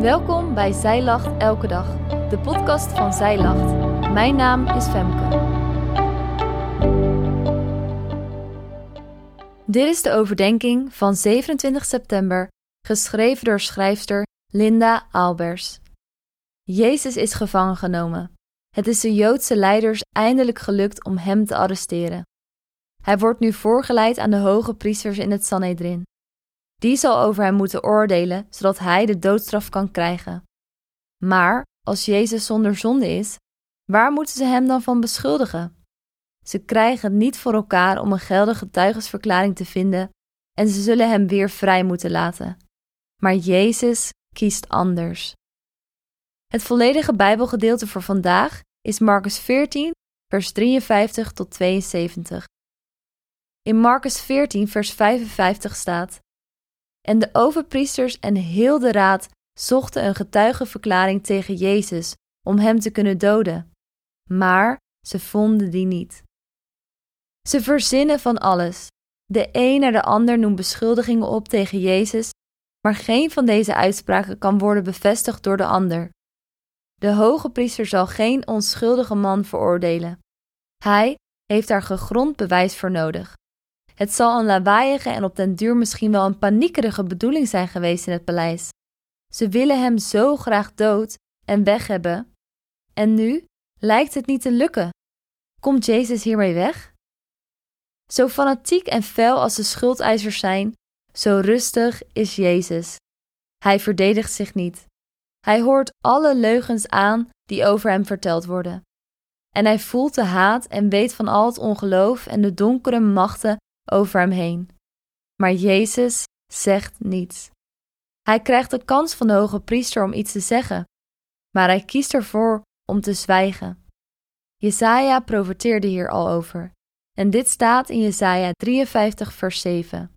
Welkom bij Zij Lacht Elke Dag, de podcast van Zij Lacht. Mijn naam is Femke. Dit is de overdenking van 27 september, geschreven door schrijfster Linda Albers. Jezus is gevangen genomen. Het is de Joodse leiders eindelijk gelukt om hem te arresteren. Hij wordt nu voorgeleid aan de hoge priesters in het Sanhedrin. Die zal over hem moeten oordelen, zodat hij de doodstraf kan krijgen. Maar als Jezus zonder zonde is, waar moeten ze hem dan van beschuldigen? Ze krijgen het niet voor elkaar om een geldige getuigenisverklaring te vinden en ze zullen hem weer vrij moeten laten. Maar Jezus kiest anders. Het volledige Bijbelgedeelte voor vandaag is Marcus 14, vers 53 tot 72. In Marcus 14, vers 55 staat: En de overpriesters en heel de raad zochten een getuigenverklaring tegen Jezus om hem te kunnen doden, maar ze vonden die niet. Ze verzinnen van alles. De een naar de ander noemt beschuldigingen op tegen Jezus, maar geen van deze uitspraken kan worden bevestigd door de ander. De hoge priester zal geen onschuldige man veroordelen. Hij heeft daar gegrond bewijs voor nodig. Het zal een lawaaiige en op den duur misschien wel een paniekerige bedoeling zijn geweest in het paleis. Ze willen hem zo graag dood en weg hebben. En nu lijkt het niet te lukken. Komt Jezus hiermee weg? Zo fanatiek en fel als de schuldeisers zijn, zo rustig is Jezus. Hij verdedigt zich niet. Hij hoort alle leugens aan die over hem verteld worden. En hij voelt de haat en weet van al het ongeloof en de donkere machten over hem heen. Maar Jezus zegt niets. Hij krijgt de kans van de hoge priester om iets te zeggen, maar hij kiest ervoor om te zwijgen. Jesaja profeteerde hier al over, en dit staat in Jesaja 53 vers 7.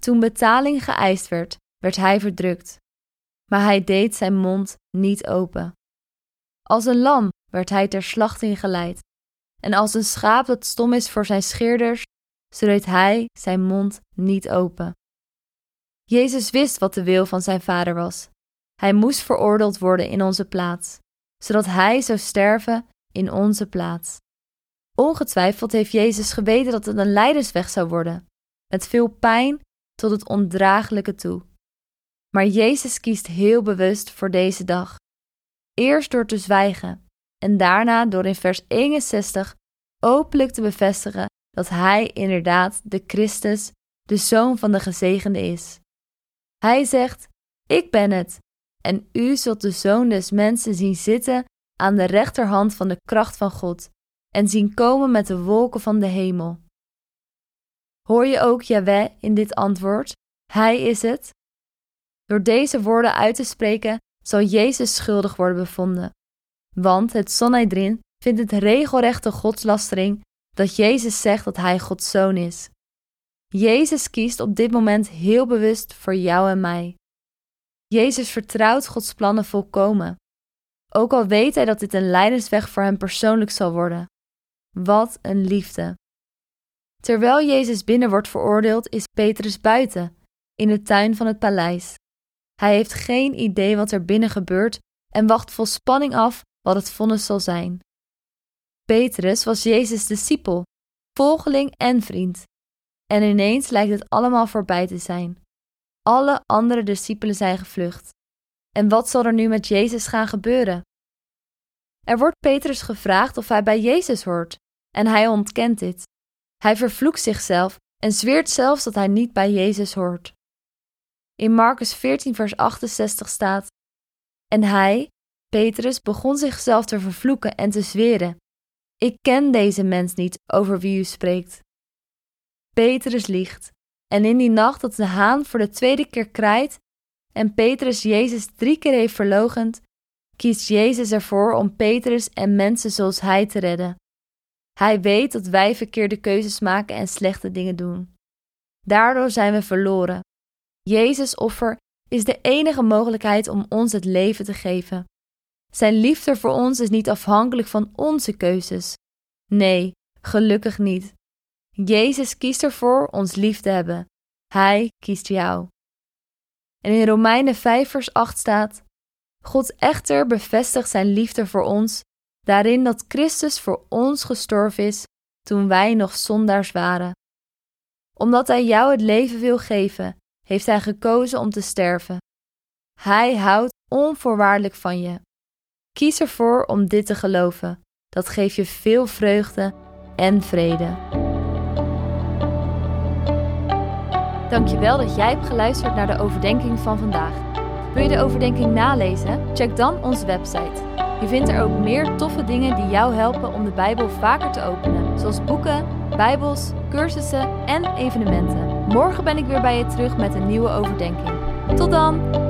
Toen betaling geëist werd, werd hij verdrukt, maar hij deed zijn mond niet open. Als een lam werd hij ter slachting geleid, en als een schaap dat stom is voor zijn scheerders, zo deed hij zijn mond niet open. Jezus wist wat de wil van zijn vader was. Hij moest veroordeeld worden in onze plaats, zodat hij zou sterven in onze plaats. Ongetwijfeld heeft Jezus geweten dat het een leidersweg zou worden, met veel pijn tot het ondraaglijke toe. Maar Jezus kiest heel bewust voor deze dag. Eerst door te zwijgen en daarna door in vers 61 openlijk te bevestigen dat Hij inderdaad de Christus, de Zoon van de Gezegende is. Hij zegt: Ik ben het, en u zult de Zoon des Mensen zien zitten aan de rechterhand van de kracht van God en zien komen met de wolken van de hemel. Hoor je ook Jahweh in dit antwoord? Hij is het. Door deze woorden uit te spreken zal Jezus schuldig worden bevonden. Want het Sanhedrin vindt het regelrechte godslastering dat Jezus zegt dat Hij Gods zoon is. Jezus kiest op dit moment heel bewust voor jou en mij. Jezus vertrouwt Gods plannen volkomen. Ook al weet hij dat dit een lijdensweg voor hem persoonlijk zal worden. Wat een liefde. Terwijl Jezus binnen wordt veroordeeld, is Petrus buiten, in de tuin van het paleis. Hij heeft geen idee wat er binnen gebeurt en wacht vol spanning af wat het vonnis zal zijn. Petrus was Jezus' discipel, volgeling en vriend. En ineens lijkt het allemaal voorbij te zijn. Alle andere discipelen zijn gevlucht. En wat zal er nu met Jezus gaan gebeuren? Er wordt Petrus gevraagd of hij bij Jezus hoort, en hij ontkent dit. Hij vervloekt zichzelf en zweert zelfs dat hij niet bij Jezus hoort. In Marcus 14, vers 68 staat: En hij, Petrus, begon zichzelf te vervloeken en te zweren: Ik ken deze mens niet over wie u spreekt. Petrus liegt, en in die nacht dat de haan voor de tweede keer kraait en Petrus Jezus drie keer heeft verlogend, kiest Jezus ervoor om Petrus en mensen zoals hij te redden. Hij weet dat wij verkeerde keuzes maken en slechte dingen doen. Daardoor zijn we verloren. Jezus' offer is de enige mogelijkheid om ons het leven te geven. Zijn liefde voor ons is niet afhankelijk van onze keuzes. Nee, gelukkig niet. Jezus kiest ervoor ons lief te hebben. Hij kiest jou. En in Romeinen 5 vers 8 staat: God echter bevestigt zijn liefde voor ons daarin dat Christus voor ons gestorven is toen wij nog zondaars waren. Omdat Hij jou het leven wil geven, heeft Hij gekozen om te sterven. Hij houdt onvoorwaardelijk van je. Kies ervoor om dit te geloven. Dat geeft je veel vreugde en vrede. Dankjewel dat jij hebt geluisterd naar de overdenking van vandaag. Wil je de overdenking nalezen? Check dan onze website. Je vindt er ook meer toffe dingen die jou helpen om de Bijbel vaker te openen, zoals boeken, Bijbels, cursussen en evenementen. Morgen ben ik weer bij je terug met een nieuwe overdenking. Tot dan!